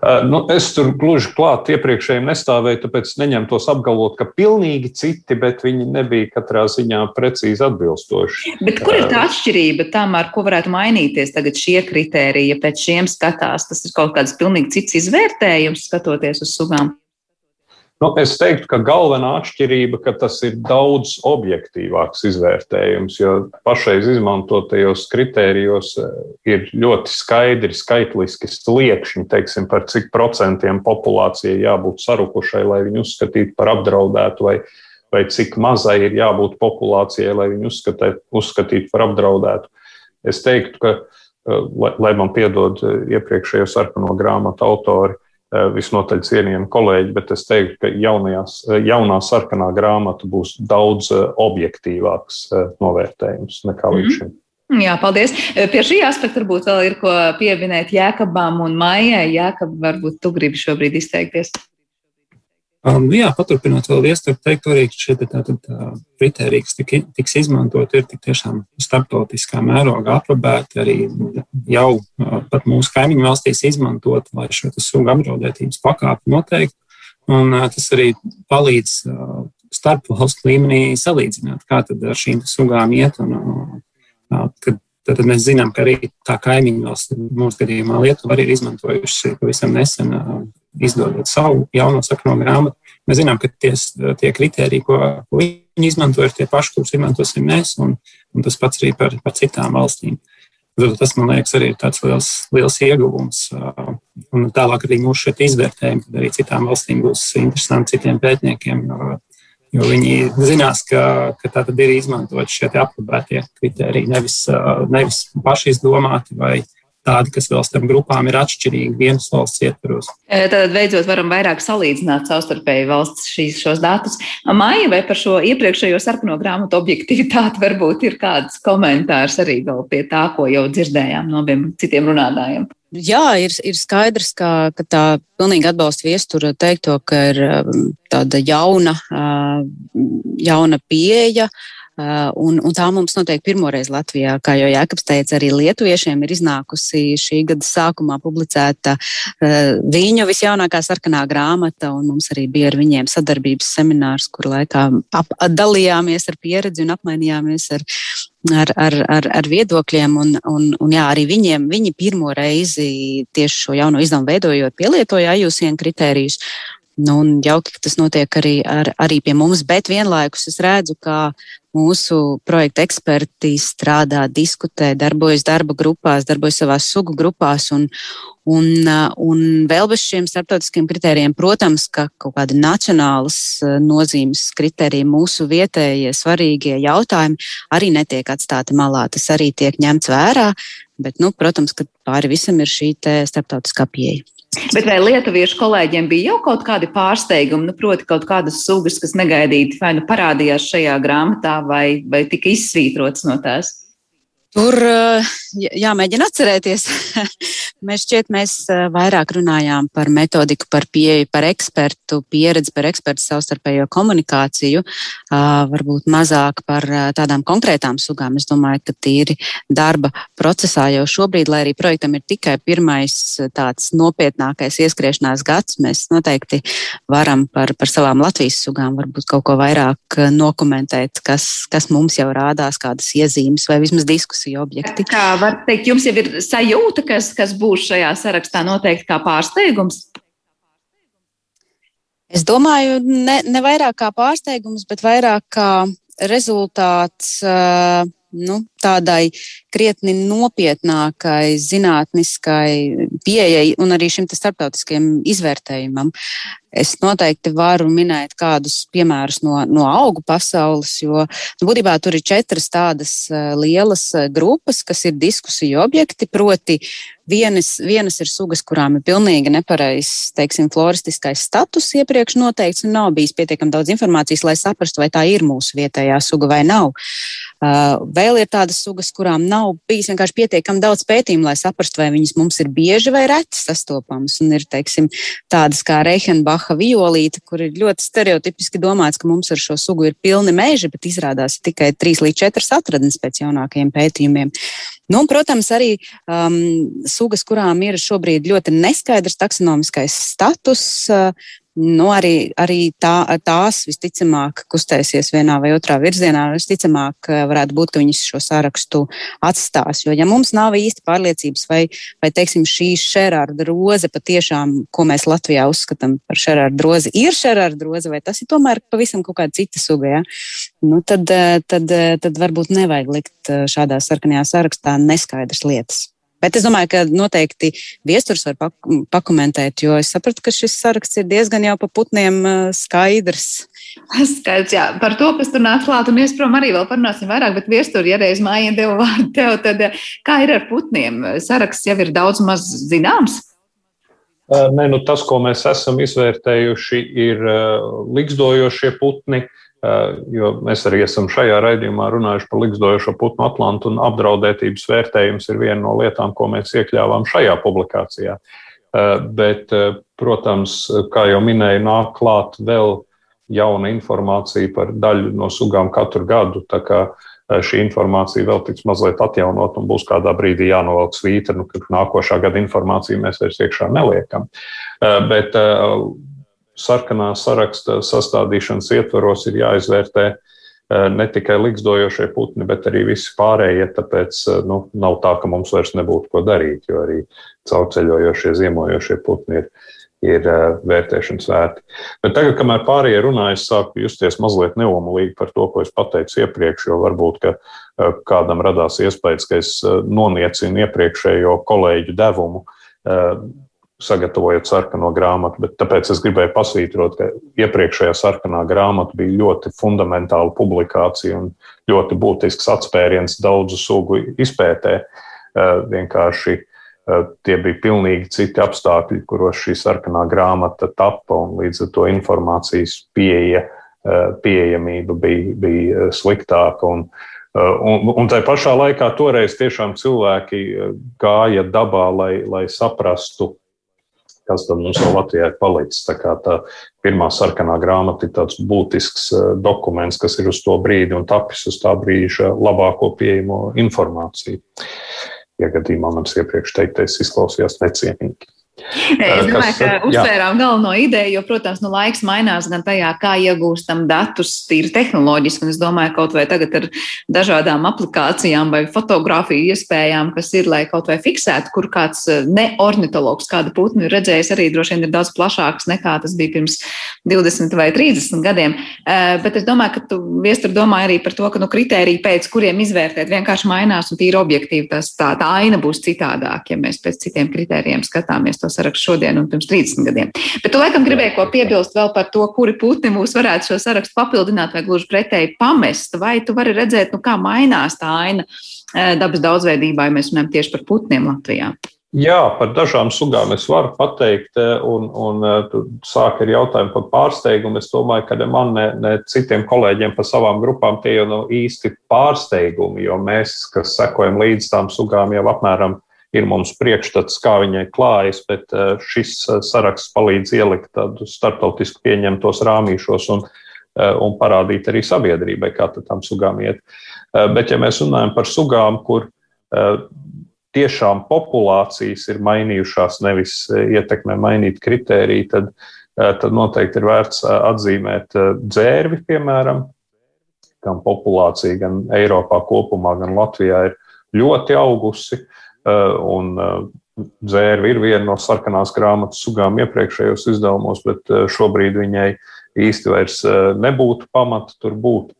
Speaker 6: Nu, es tur gluži klāt iepriekšējiem nestāvēju, tāpēc neņemtos apgalvot, ka pilnīgi citi, bet viņi nebija katrā ziņā precīzi atbilstoši.
Speaker 2: Bet kur ir tā atšķirība tam, ar ko varētu mainīties tagad šie kritēriji, ja pēc šiem skatās? Tas ir kaut kāds pilnīgi cits izvērtējums, skatoties uz sugām.
Speaker 6: Nu, es teiktu, ka galvenā atšķirība ir, ka tas ir daudz objektīvāks izvērtējums, jo pašreiz izmantotajos kritērijos eh, ir ļoti skaidri skaitliski sliekšņi, teiksim, par cik procentiem populācijai jābūt sarukušai, lai viņu uzskatītu par apdraudētu, vai, vai cik mazai ir jābūt populācijai, lai viņu uzskatītu par apdraudētu. Es teiktu, ka, eh, lai, lai man piedod eh, iepriekšējo sarkano grāmatu autori, visnotaļ cienījami kolēģi, bet es teiktu, ka jaunajās, eh, jaunā sarkanā grāmata būs daudz eh, objektīvāks novērtējums nekā līdz mhm. šim.
Speaker 2: Jā, paldies. Pie šī aspekta varbūt vēl ir ko pieminēt Jēkabām un Maijai. Jēkab, varbūt tu gribi šobrīd izteikties.
Speaker 7: Um, jā, paturpinot vēl iestādi, teikt, arī šie kriteriji, kas tik, tiks izmantot, ir tik tiešām starptautiskā mērogā aprobēti, arī jau uh, pat mūsu kaimiņu valstīs izmantot, lai šo sugu apdraudētības pakāpi noteikti. Un uh, tas arī palīdz uh, starp valstu līmenī salīdzināt, kā tad ar šīm sugām iet. Un, kad, tad mēs zinām, ka arī tā kaimiņu valsts, mūsu gadījumā Lietuva, arī ir izmantojuši pavisam nesen izdodot savu jauno sakno grāmatu, mēs zinām, ka tie, tie kriteriji, ko, ko viņi izmanto, ir tie paši, kurus izmantosim mēs, un, un tas pats arī par, par citām valstīm. Tas, man liekas, arī ir tāds liels, liels ieguvums. Un tālāk arī mūsu izvērtējumi, kad arī citām valstīm būs interesanti citiem pētniekiem, jo, jo viņi zinās, ka, ka tā tad ir izmantot šie aprobētie kriteriji, nevis, nevis paši izdomāti vai, tādi, kas vēl starp grupām ir atšķirīgi vienas valsts ietvaros.
Speaker 2: E, tad beidzot varam vairāk salīdzināt savstarpēji valsts šīs, šos datus. Maija vai par šo iepriekšējo sarkano grāmatu objektivitāti varbūt ir kāds komentārs arī vēl pie tā, ko jau dzirdējām no abiem citiem runātājiem.
Speaker 5: Jā, ir, ir skaidrs, ka, ka tā pilnīgi atbalsta viestura teikto, ka ir um, tāda jauna, uh, jauna pieeja. Uh, un, un tā mums noteikti pirmoreiz Latvijā, kā jau Jēkabs teica, arī lietuviešiem ir iznākusi šī gada sākumā publicēta uh, viņa visjaunākā sarkanā grāmata, un mums arī bija ar viņiem sadarbības seminārs, kur laikā ap, dalījāmies ar pieredzi un apmainījāmies ar, ar, ar, ar, ar viedokļiem. Un, un, un jā, arī viņiem, viņi pirmo reizi tieši šo jauno izdevumu veidojot, pielietoja ajūsien kritērijus. Nu, un jauki, ka tas notiek arī, ar, arī pie mums, bet vienlaikus es redzu, ka mūsu projekta eksperti strādā, diskutē, darbojas darba grupās, darbojas savās sugu grupās. Un, un, un vēl bez šiem starptautiskiem kritērijiem, protams, ka kaut kāda nacionālas nozīmes kritērija, mūsu vietējie svarīgie jautājumi arī netiek atstāti malā. Tas arī tiek ņemts vērā, bet, nu, protams, ka pāri visam ir šī starptautiskā pieeja.
Speaker 2: Bet vai lietuviešu kolēģiem bija jau kaut kādi pārsteigumi, nu, proti, kaut kādas sugas, kas negaidīti vai nu parādījās šajā grāmatā, vai, vai tika izsvītrotas no tās?
Speaker 5: Tur jāmēģina atcerēties. mēs šķiet, mēs vairāk runājām par metodiku, par pieeju, par ekspertu pieredzi, par ekspertu savstarpējo komunikāciju, varbūt mazāk par tādām konkrētām sugām. Es domāju, ka tīri darba procesā jau šobrīd, lai arī projektam ir tikai pirmais tāds nopietnākais ieskriešanās gads, mēs noteikti varam par, par savām Latvijas sugām varbūt kaut ko vairāk nokomentēt, kas, kas mums jau rādās, kādas iezīmes vai vismaz diskusijas diskusiju objekti.
Speaker 2: Kā var teikt, jums jau ir sajūta, kas, kas būs šajā sarakstā noteikti kā pārsteigums?
Speaker 5: Es domāju, ne, ne vairāk kā pārsteigums, bet vairāk kā rezultāts nu, tādai krietni nopietnākai zinātniskai pieejai un arī šim starptautiskajam izvērtējumam. Es noteikti varu minēt kādus piemērus no, no augu pasaules, jo nu, būtībā tur ir četras tādas uh, lielas uh, grupas, kas ir diskusiju objekti. Proti, vienas, vienas ir sugas, kurām ir pilnīgi nepareizs, teiksim, floristiskais status iepriekš noteikts, un nav bijis pietiekami daudz informācijas, lai saprastu, vai tā ir mūsu vietējā suga vai nav. Uh, vēl ir tādas sugas, kurām nav bijis vienkārši pietiekami daudz pētījumu, lai saprastu, vai viņas mums ir bieži vai reti sastopamas. Un ir, teiksim, tādas kā Reihenbacha violīte, kur ir ļoti stereotipiski domāts, ka mums ar šo sugu ir pilni meži, bet izrādās tikai 3 līdz 4 atradnes pēc jaunākajiem pētījumiem. Nu, un, protams, arī um, sugas, kurām ir šobrīd ļoti neskaidrs taksonomiskais status, uh, nu, arī, arī tā, tās visticamāk kustēsies vienā vai otrā virzienā. Visticamāk, varētu būt, ka viņas šo sarakstu atstās. Jo, ja mums nav īsti pārliecības, vai, vai teiksim, šī šerārda roze patiešām, ko mēs Latvijā uzskatām par šerārda rozi, ir šerārda roze, vai tas ir tomēr pavisam kaut kāda cita suga, ja? nu, tad, tad, tad varbūt nevajag likt šādā sarkanajā sarakstā neskaidras lietas. Bet es domāju, ka noteikti viesturs var pak pakomentēt, jo es sapratu, ka šis saraksts ir diezgan jau pa putniem skaidrs.
Speaker 2: Skaidrs, jā. Par to, kas tur nāks klāt un iesprom arī vēl parunāsim vairāk, bet viesturi, ja reiz mājiņa deva vārdu tev, tad kā ir ar putniem? Saraksts jau ir daudz maz zināms.
Speaker 6: Nē, nu tas, ko mēs esam izvērtējuši, ir likstojošie putni, uh, jo mēs arī esam šajā raidījumā runājuši par likstojošo putnu atlantu, un apdraudētības vērtējums ir viena no lietām, ko mēs iekļāvām šajā publikācijā. Eh, bet, eh, protams, kā jau minēju, nāk klāt vēl jauna informācija par daļu no sugām katru gadu. Tā kā šī informācija vēl tiks mazliet atjaunot un būs kādā brīdī jānovelk svītra, nu, kad nākošā gada informāciju mēs vairs iekšā neliekam. Bet sarkanā saraksta sastādīšanas ietvaros ir jāizvērtē eh, ne tikai likstojošie putni, bet arī visi pārējie. Tāpēc eh, nu, nav tā, ka mums vairs nebūtu ko darīt, jo arī caurceļojošie, ziemojošie putni ir, ir eh, vērtēšanas vērti. Bet tagad, kamēr pārējie runāja, es sāku justies mazliet neomulīgi par to, ko es pateicu iepriekš, jo varbūt kādam radās iespējas, ka es noniecinu iepriekšējo kolēģu devumu sagatavojot sarkano grāmatu, bet tāpēc es gribēju pasvītrot, ka iepriekšējā sarkanā grāmata bija ļoti fundamentāla publikācija un ļoti būtisks atspēriens daudzu sugu izpētē. Eh, vienkārši eh, tie bija pilnīgi citi apstākļi, kuros šī sarkanā grāmata tappa, un līdz ar to informācijas pieeja, eh, pieejamība bija, bija sliktāka. Un, Un, un tā pašā laikā toreiz tiešām cilvēki gāja dabā, lai, lai saprastu, kas tad mums vēl Latvijā ir palicis. Tā kā tā pirmā sarkanā grāmata ir tāds būtisks eh, dokuments, kas ir uz to brīdi un tapis uz tā brīža labāko pieejamo informāciju. Ja gadījumā mans iepriekš teiktais izklausījās necienīgi.
Speaker 2: Es domāju, ka uzsvērām galveno ideju, jo, protams, nu, laiks mainās gan tajā, kā iegūstam datus tīri tehnoloģiski. Un es domāju, kaut vai tagad ar dažādām aplikācijām vai fotografiju iespējām, kas ir, lai kaut vai fiksētu, kur kāds eh, neornitologs kādu putnu ir redzējis, arī droši vien ir daudz plašāks nekā tas bija pirms 20 vai 30 gadiem. Eh, bet es domāju, ka tu viestur domā arī par to, ka nu, kritēriji, pēc kuriem izvērtēt, vienkārši mainās un tīri objektīvi tas tā, tā aina būs citādāk, ja mēs pēc citiem kritērijiem skatāmies to sarakstu šodien un pirms 30 gadiem. Bet tu laikam gribēji ko piebilst vēl par to, kuri putni mūs varētu šo sarakstu papildināt vai gluži pretēji pamest, vai tu vari redzēt, nu, kā mainās tā aina eh, dabas daudzveidībā, ja mēs runājam tieši par putniem Latvijā.
Speaker 6: Jā, par dažām sugām es varu pateikt, eh, un, un eh, tu sāk ar jautājumu par pārsteigumu. Es domāju, ka ne man, ne, ne citiem kolēģiem pa savām grupām tie jau nav īsti pārsteigumi, jo mēs, kas sekojam līdz tām sugām, jau apmēram ir mums priekšstats, kā viņai klājas, bet eh, šis eh, saraksts palīdz ielikt tādus starptautiski pieņemtos rāmīšos un, eh, un parādīt arī sabiedrībai, kā tam sugām iet. Bet, ja mēs runājam par sugām, kur tiešām populācijas ir mainījušās, nevis ietekmē mainīt kritēriju, tad, tad noteikti ir vērts atzīmēt dzērvi, piemēram, kam populācija gan Eiropā kopumā, gan Latvijā ir ļoti augusi. Uh, un eh, dzērve ir viena no sarkanās grāmatas sugām iepriekšējos izdevumos, bet eh, šobrīd viņai īsti vairs nebūtu pamata tur būt.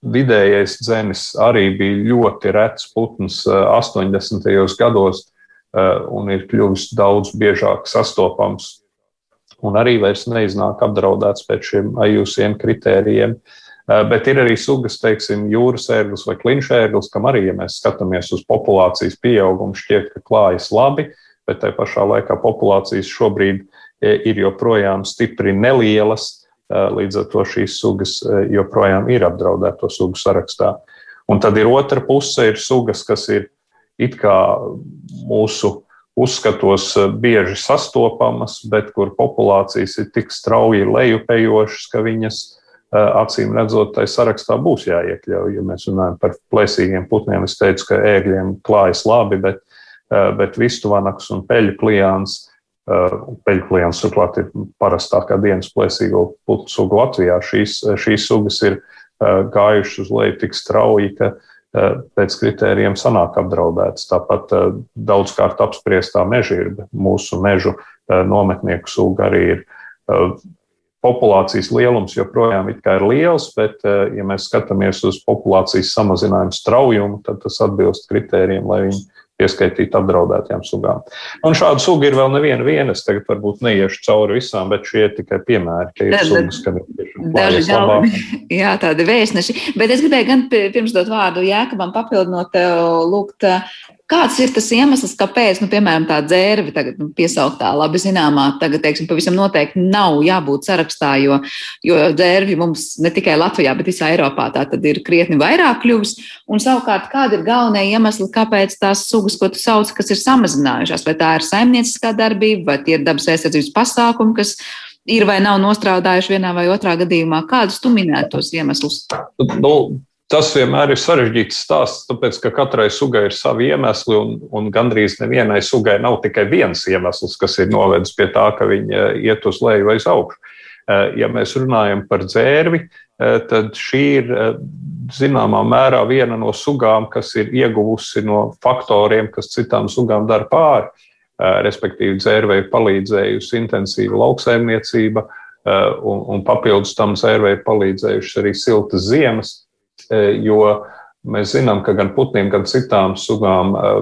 Speaker 6: Vidējais dzēnis arī bija ļoti rets putns 80. gados un ir kļuvis daudz biežāk sastopams un arī vairs neiznāk apdraudēts pēc šiem IUCN kritērijiem. Uh, Eh, bet ir arī sugas, teiksim, jūras ērglis vai klinšērglis, kam arī, ja mēs skatāmies uz populācijas pieaugumu, šķiet, ka klājas labi, bet tai pašā laikā populācijas šobrīd eh, ir joprojām stipri nelielas, eh, līdz ar to šīs sugas joprojām ir apdraudēto sugu sarakstā. Un tad ir otra puse, ir sugas, kas ir it kā mūsu uzskatos bieži sastopamas, bet kur populācijas ir tik strauji lejupējošas, ka viņas acīm redzot, tai sarakstā būs jāiekļauj. Ja mēs runājam par plēsīgiem putniem, es teicu, ka ērgļiem klājas labi, bet, bet vistuvanaks un peļu klijāns Peļķliens turklāt ir parastākā dienas plēsīgo putnu suga Latvijā. Šīs, šīs sugas ir gājušas uz leju tik strauji, ka pēc kritērijiem sanāk apdraudētas. Tāpat daudzkārt apspriestā mežģība, mūsu mežu nometnieku suga arī ir populācijas lielums joprojām ir liels, bet, ja mēs skatāmies uz populācijas samazinājumu straujumu, tad tas atbilst kritērijiem, lai viņi pieskaitīti apdraudētajām sugām. Un šādu sugu ir vēl neviena. Viena. Es tagad varbūt neiešu cauri visām, bet šie ir tikai piemēri, ka ir sugas, kam ir tieši
Speaker 2: daži galveni. Jā, tādi vēstneši. Bet es gribēju gan pirms dot vārdu Jēkabam papildinot, lūgt Kāds ir tas iemesls, kāpēc, nu, piemēram, tā dzērve, tagad nu, piesauktā, labi zināmā, tagad, teiksim, pavisam noteikti nav jābūt sarakstā, jo, jo dzērvi mums ne tikai Latvijā, bet visā Eiropā tā tad ir krietni vairāk kļuvis. Un savukārt, kādi ir galvenie iemesli, kāpēc tās sugas, ko tu sauc, kas ir samazinājušās? Vai tā ir saimnieciskā darbība, vai tie ir dabas aizsardzības pasākumi, kas ir vai nav nostrādājuši vienā vai otrā gadījumā? Kādus tu minētu tos iemeslus?
Speaker 6: Nu, Tas vienmēr ir sarežģīts stāsts, tāpēc ka katrai sugai ir savi iemesli, un, un gandrīz nevienai sugai nav tikai viens iemesls, kas ir novedis pie tā, ka viņa iet uz leju vai uz augšu. Eh, ja mēs runājam par dzērvi, eh, tad šī ir eh, zināmā mērā viena no sugām, kas ir ieguvusi no faktoriem, kas citām sugām dara pāri. Respektīvi, dzērvei ir palīdzējusi intensīva lauksaimniecība, un, un papildus tam dzērvei ir palīdzējušas arī siltas ziemas jo mēs zinām, ka gan putniem, gan citām sugām e,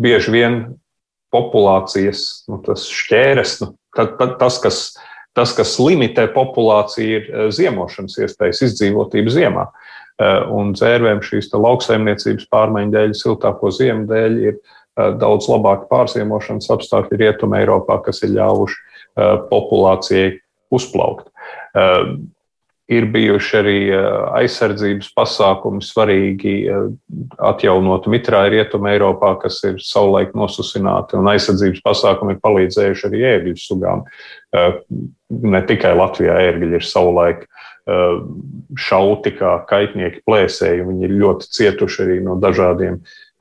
Speaker 6: bieži vien populācijas nu, šķēres, nu, tad, tad, tas, kas, tas, kas limitē populāciju, ir e, ziemošanas iespējas, izdzīvotība ziemā. Un dzērvēm šīs lauksaimniecības pārmaiņu dēļ, siltāko ziemu dēļ ir daudz labāki pārziemošanas apstākļi Rietumē Eiropā, kas ir ļāvuši populācijai uzplaukt. Ir bijuši arī eh, aizsardzības pasākumi svarīgi eh, atjaunot mitrāju rietumu Eiropā, kas ir savulaik nosusināti, un aizsardzības pasākumi ir palīdzējuši arī ērgļu sugām. Eh, ne tikai Latvijā ērgļi ir savulaik šauti kā kaitnieki plēsēji, viņi ir ļoti cietuši arī no dažādiem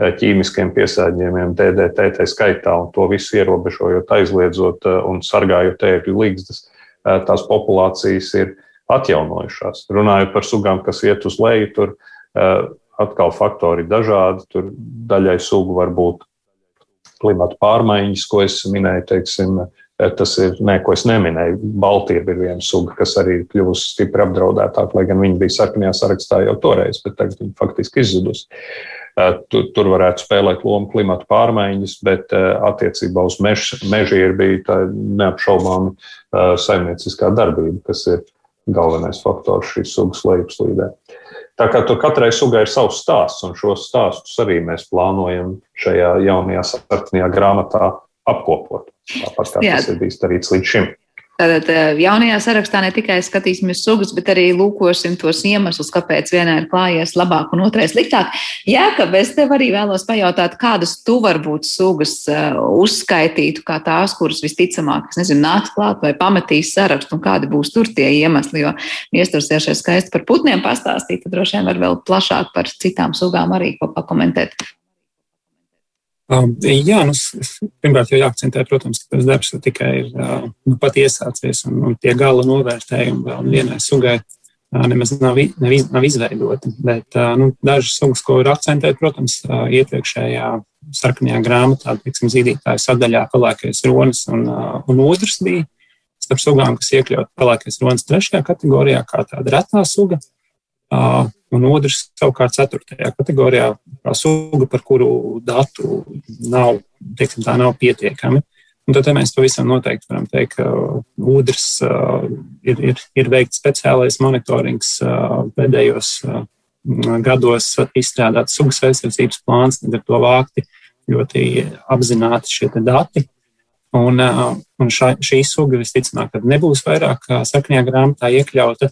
Speaker 6: ķīmiskiem piesārņojumiem, DDT tā skaitā, un to visu ierobežojot, aizliedzot un sargājot ērgļu līgstas. Tās populācijas ir atjaunojušās. Runājot par sugām, kas iet uz leju, tur uh, atkal faktori dažādi. Tur daļai sugu var būt klimata pārmaiņas, ko es minēju, teiksim, eh, tas ir, ne, ko es neminēju. Baltība ir viena suga, kas arī kļuvusi stipri apdraudētāka, lai gan viņa bija sarkanajā sarakstā jau toreiz, bet tagad viņa faktiski izzudusi. Eh, tur, tur varētu spēlēt lomu klimata pārmaiņas, bet attiecībā uz mežu meži ir bija neapšaubāma saimnieciskā darbība, kas ir galvenais faktors šīs sugas lejupslīdē. Tā kā tur katrai sugai ir savs stāsts, un šos stāstus arī mēs plānojam šajā jaunajā sarkanajā grāmatā apkopot. Tāpat kā Jā. tas ir bijis darīts līdz šim.
Speaker 2: Tātad eh, jaunajā sarakstā ne tikai skatīsimies sugas, bet arī lūkosim tos iemeslus, kāpēc vienai ir klājies labāk un otrai sliktāk. Jā, ka es tev arī vēlos pajautāt, kādas tu varbūt sugas uh, uzskaitītu kā tās, kuras visticamāk, es nezinu, nāks klāt vai pametīs sarakstu, un kādi būs tur tie iemesli, jo iestarsies skaisti par putniem pastāstīt, tad droši vien var vēl plašāk par citām sugām arī ko pakomentēt.
Speaker 7: Um, jā, nu, pirmkārt, jau jāakcentē, protams, ka tas darbs tikai ir uh, nu, pat iesācies, un, un tie gala novērtējumi vēl vienai sugai uh, nemaz nav, nav, nav izveidoti. Bet uh, nu, dažas sugas, ko var akcentēt, protams, uh, iepriekšējā sarkanajā grāmatā, teiksim, zīdītāja sadaļā pelēkais ronis un, uh, un otrs bija starp sugām, kas iekļaut pelēkais ronis trešajā kategorijā, kā tāda retā suga. Uh, un otrs savukārt ceturtajā kategorijā, suga, par kuru datu nav, teiksim, tā nav pietiekami. Un tad mēs pavisam noteikti varam teikt, ka ūdens uh, ir, ir, ir veikts speciālais monitorings uh, pēdējos uh, gados, izstrādāts sugas aizsardzības plāns, tad ar to vākti ļoti apzināti šie dati. Un, un šā, šī suga visticamāk nebūs vairāk sarkanajā grāmatā iekļauta.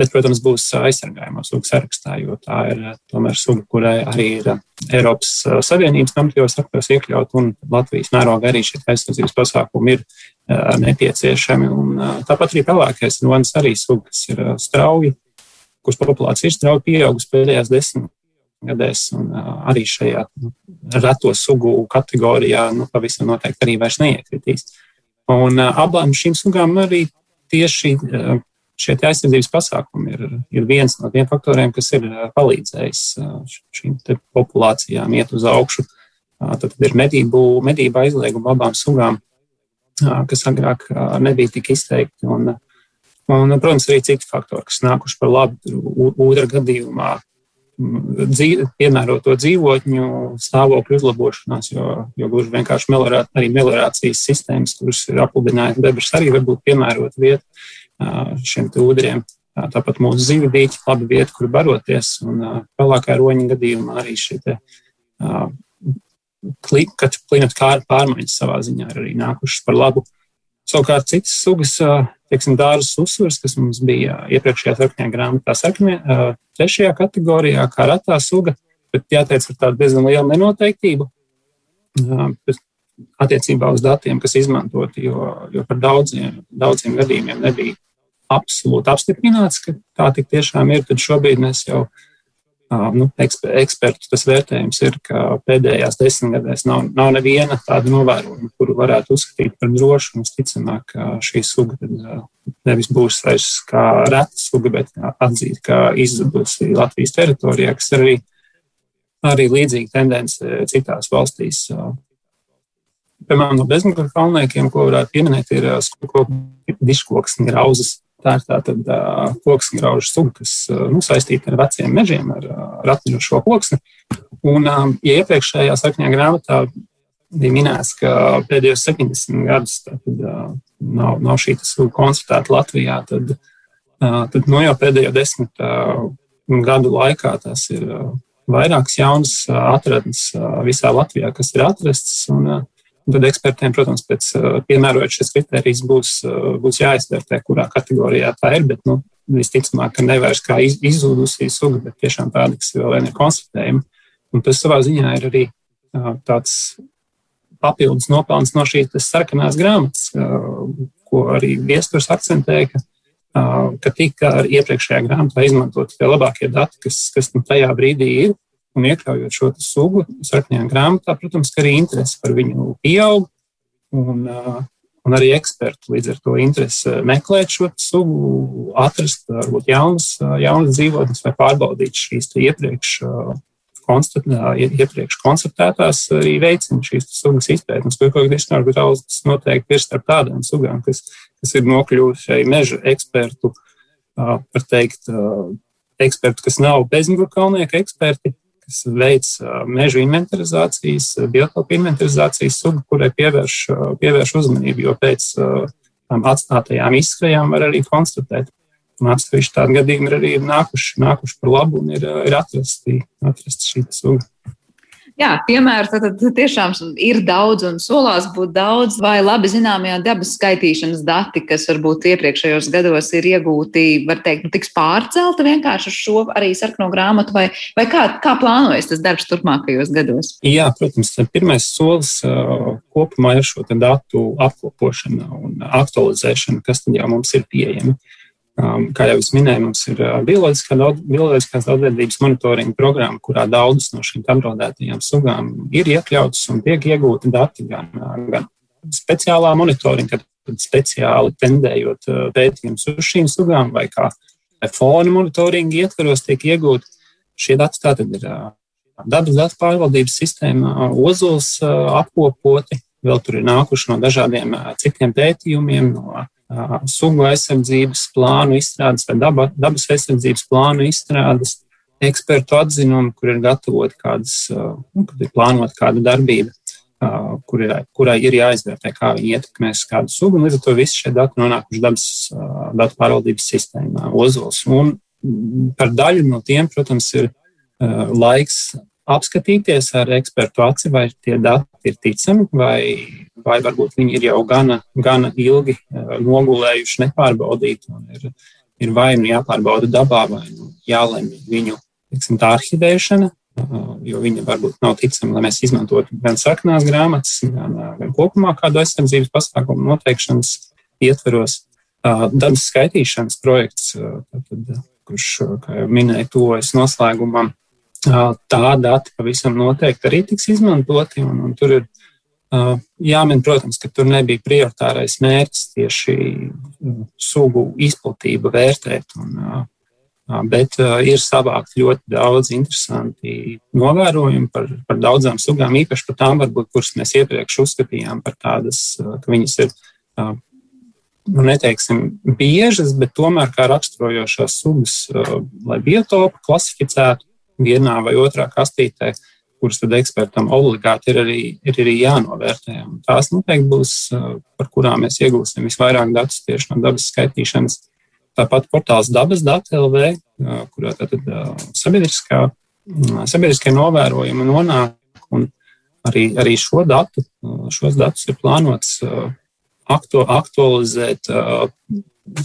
Speaker 7: Uh, bet, protams, būs aizsargājumā sugu sarakstā, jo tā ir tomēr suga, kurai arī ir Eiropas Savienības normatīvos aktos iekļaut, un Latvijas mērogā arī šie aizsardzības pasākumi ir nepieciešami. Un, tāpat arī pelēkais nonis arī suga, kas ir strauji, kuras populācija ir strauji pieaugusi pēdējās desmit gadēs, un arī šajā reto sugu kategorijā nu, pavisam noteikti arī vairs neiekritīs. Un abām šīm sugām arī tieši šie aizsardzības pasākumi ir, ir viens no tiem faktoriem, kas ir palīdzējis šīm populācijām iet uz augšu. Tad ir medību, medību aizlieguma abām sugām, kas agrāk nebija tik izteikti. Un, un, protams, arī citi faktori, kas nākuši par labu. Otra gadījumā dzīve, piemēroto dzīvotņu stāvokļu uzlabošanās, jo, jo gluži vienkārši melorā, arī melorācijas sistēmas, kuras ir apludinājusi debesīs, arī var būt piemērota vieta šiem ūdeņiem. Tāpat mūsu zivju dīķi, laba vieta, kur baroties, un vēlākā roņa gadījumā arī šī klimata pārmaiņas savā ziņā ir arī nākušas par labu. Savukārt citas sugas teiksim, dārzus uzsvars, kas mums bija iepriekšējā sarkanajā grāmatā, sarkanajā, trešajā kategorijā, kā retā suga, bet jāteic ar tādu diezgan lielu nenoteiktību attiecībā uz datiem, kas izmantoti, jo, jo par daudziem, daudziem gadījumiem nebija absolūti apstiprināts, ka tā tik tiešām ir, tad šobrīd mēs jau nu, ekspertu tas vērtējums ir, ka pēdējās desmitgadēs nav, nav neviena tāda novērojuma, kuru varētu uzskatīt par drošu. Visticamāk, ka šī suga nevis būs vairs kā reta suga, bet atzīta kā izzudusi Latvijas teritorijā, kas arī, arī līdzīga tendence citās valstīs. Piemēram, no bezmugurā kalniekiem, ko varētu pieminēt, ir diškoks un grauzes Tā ir tāda uh, koksgraužu suga, kas uh, nu, saistīta ar veciem mežiem, ar uh, ratņošo koksni. Un, um, ja iepriekšējā sarkanajā grāmatā bija minēts, ka pēdējos 70 gadus tad, uh, nav, nav šī suga konstatēta Latvijā, tad, uh, tad no nu, jau pēdējo desmit uh, gadu laikā tas ir uh, vairākas jaunas uh, atradnes uh, visā Latvijā, kas ir atrastas. Un, uh, Tad ekspertiem, protams, pēc piemērojot šis kriterijs būs, būs jāizvērtē, kurā kategorijā tā ir. Bet, nu, visticamāk, ka nevairs kā iz, izzudusī suga, bet tiešām tāda, kas vēl vien ir konstatējama. Un tas savā ziņā ir arī tāds papildus nopelns no šīs sarkanās grāmatas, ko arī viesturs akcentēja, ka, ka tika iepriekšējā grāmatā izmantot tie labākie dati, kas, kas nu tajā brīdī ir un iekļaujot šo sugu sarkanajā grāmatā, protams, arī interese par viņu pieaug. Un, un arī eksperti līdz ar to interesi meklēt šo sugu, atrast varbūt jaunas, jaunas dzīvotnes vai pārbaudīt šīs iepriekš, iepriekš konstatētās, arī veicina šīs sugas izpētes. Spēkīgi diskāru grauds noteikti ir starp tādām sugām, kas, kas ir nokļuvuši meža ekspertu, var teikt, ekspertu, kas nav bezmugurkalnieku eksperti, kas veic meža inventarizācijas, biotopu inventarizācijas sugu, kurai pievērš, pievērš uzmanību, jo pēc tam atstātajām izskrējām var arī konstatēt. Un atsevišķi tādi gadījumi ir arī nākuši, nākuši par labu un ir, ir atrasti, atrasti šī suga.
Speaker 2: Jā, piemēram, tad, tad tiešām ir daudz un solās būt daudz, vai labi zināmie dabas skaitīšanas dati, kas varbūt iepriekšējos gados ir iegūti, var teikt, nu, tiks pārcelti vienkārši uz šo arī sarkano grāmatu, vai, vai kā, kā plānojas tas darbs turpmākajos gados?
Speaker 7: Jā, protams, pirmais solis uh, kopumā ir šo datu apkopošana un aktualizēšana, kas tad jau mums ir pieejami. Um, kā jau es minēju, mums ir uh, bioloģiskā, bioloģiskās daudzveidības monitoringa programma, kurā daudzas no šīm apdraudētajām sugām ir iekļautas un tiek iegūti dati gan, uh, gan speciālā monitoringa, kad speciāli tendējot uh, pētījumus uz šīm sugām, vai kā fona monitoringa ietvaros tiek iegūti. Šie dati tātad ir dabas datu pārvaldības sistēmā, ozols apkopoti, vēl tur ir nākuši no dažādiem citiem pētījumiem, no sugu aizsardzības plānu izstrādes vai daba, dabas aizsardzības plānu izstrādes, ekspertu atzinumu, kur ir gatavot kādas, nu, kad ir plānot kāda darbība, kur ir, kurai ir jāizvērtē, kā viņi ietekmēs kādu sugu. Līdz ar to visi šie dati nonākuši dabas datu pārvaldības sistēmā, ozols. Un par daļu no tiem, protams, ir laiks apskatīties ar ekspertu aci, vai tie dati ir ticami, vai, vai varbūt viņi ir jau gana, gana ilgi eh, nogulējuši, nepārbaudīti. Ir, ir vai nu jāpārbauda dabā, vai nu jālemj viņu tiksim, tā arhivēšana, eh, jo viņa varbūt nav ticama, lai mēs izmantotu gan sarkanās grāmatas, gan, eh, gan kopumā kādu aizsardzības pasākumu noteikšanas ietveros. Dabas skaitīšanas projekts, tad, kurš, kā jau minēju, tuvojas noslēgumam, tā dati pavisam noteikti arī tiks izmantoti. Un, un tur ir jāmin, protams, ka tur nebija prioritārais mērķis tieši sugu izplatību vērtēt. Un, bet ir savākt ļoti daudz interesanti novērojumi par, par daudzām sugām, īpaši par tām, varbūt, kuras mēs iepriekš uzskatījām par tādas, ka viņas ir, nu, neteiksim, biežas, bet tomēr kā raksturojošās sugas, lai biotopu klasificētu vienā vai otrā kastītē, kuras tad ekspertam obligāti ir arī, ir arī jānovērtē. Un tās noteikti būs, par kurām mēs iegūsim visvairāk datus tieši no dabas skaitīšanas Tāpat portāls dabas dati LV, kurā tātad sabiedriskā, sabiedriskie novērojumi nonāk. Arī, arī šo datu, šos datus ir plānots aktu, aktualizēt,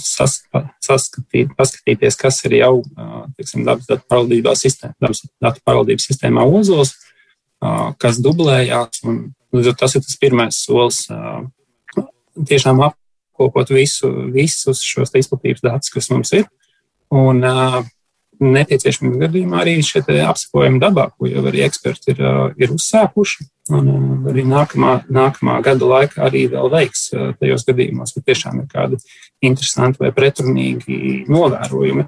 Speaker 7: sas, saskatīt, paskatīties, kas ir jau tiksim, dabas datu pārvaldības sistēmā, dabas datu pārvaldības sistēmā ozols, kas dublējās. Un, tas ir tas pirmais solis tiešām ap, apkopot visu, visus šos izplatības datus, kas mums ir. Un, nepieciešamības gadījumā arī šie apsakojumi dabā, ko jau arī eksperti ir, ir uzsākuši. Un arī nākamā, nākamā gada laikā arī vēl veiks tajos gadījumos, ka tiešām ir kādi interesanti vai pretrunīgi novērojumi.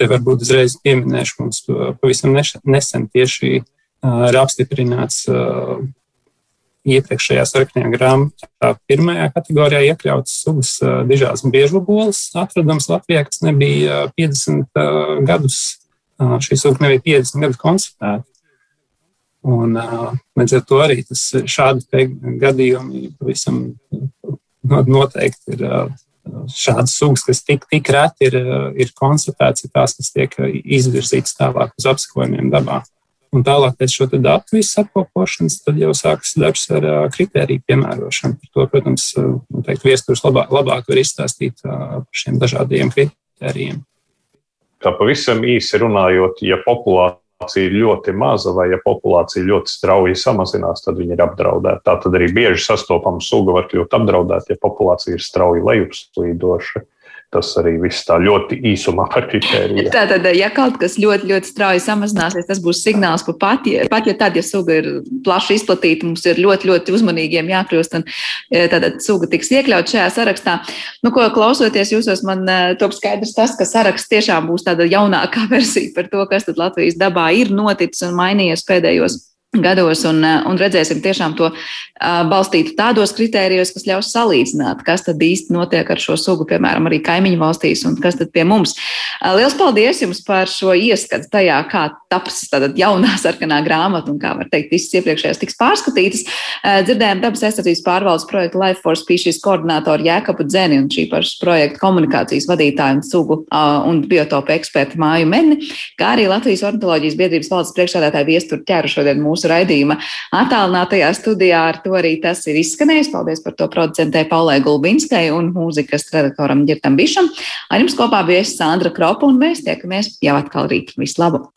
Speaker 7: Te varbūt uzreiz pieminēšu, mums pavisam nesen tieši ir apstiprināts iepriekšējā sarkanajā grāmatā pirmajā kategorijā iekļautas sugas dižās biežobolas atradums Latvijā, kas nebija 50 gadus, šī suga nebija 50 gadus konstatēta. Un līdz ar to arī tas šādi gadījumi pavisam noteikti ir šādas sugas, kas tik, tik reti ir, ir konstatētas, ir tās, kas tiek izvirzītas tālāk uz apsakojumiem dabā. Un tālāk pēc šo datu visu apkopošanas, tad jau sākas darbs ar kritēriju piemērošanu. Par to, protams, noteikti viesturs labāk, labāk var izstāstīt par šiem dažādiem kritērijiem.
Speaker 6: Tā pavisam īsi runājot, ja populācija ir ļoti maza vai ja populācija ļoti strauji samazinās, tad viņi ir apdraudēti. Tā tad arī bieži sastopama suga var kļūt apdraudēta, ja populācija ir strauji lejupslīdoša. Tas arī viss tā ļoti īsumā par kritēriju.
Speaker 2: Tātad, ja kaut kas ļoti, ļoti strauji samazināsies, tas būs signāls par pat, ja, pat ja tad, ja suga ir plaši izplatīta, mums ir ļoti, ļoti uzmanīgiem jākļūst, un e, tātad suga tiks iekļaut šajā sarakstā. Nu, ko klausoties jūsos, man e, top skaidrs tas, ka saraksts tiešām būs tāda jaunākā versija par to, kas tad Latvijas dabā ir noticis un mainījies pēdējos gados, un, eh, un redzēsim tiešām to uh, balstītu tādos kritērijos, kas ļaus salīdzināt, kas tad īsti notiek ar šo sugu, piemēram, arī kaimiņu valstīs, un kas tad pie mums. Uh, liels paldies jums par šo ieskatu tajā, kā taps tāda jaunā sarkanā grāmata, un kā var teikt, visas iepriekšējās tiks pārskatītas. Dzirdējām dabas aizsardzības pārvaldes projektu Life for Species koordinātoru Jēkabu Dzeni un šī paša projekta komunikācijas vadītāju un sugu un biotopu ekspertu Māju Medni, kā arī Latvijas ornitoloģijas biedrības valdes priekšsādātāju viesturu ķēru šodien mūsu mūsu raidījuma attālinātajā studijā. Ar to arī tas ir izskanējis. Paldies par to producentē Paulē Gulbinskai un mūzikas redaktoram Girtam Bišam. Ar jums kopā bija es Sandra Kropa un mēs tiekamies jau atkal rīt. Vislabāk!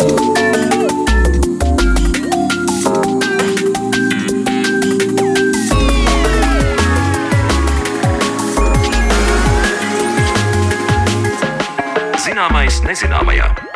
Speaker 2: Zināmais nezināmajā.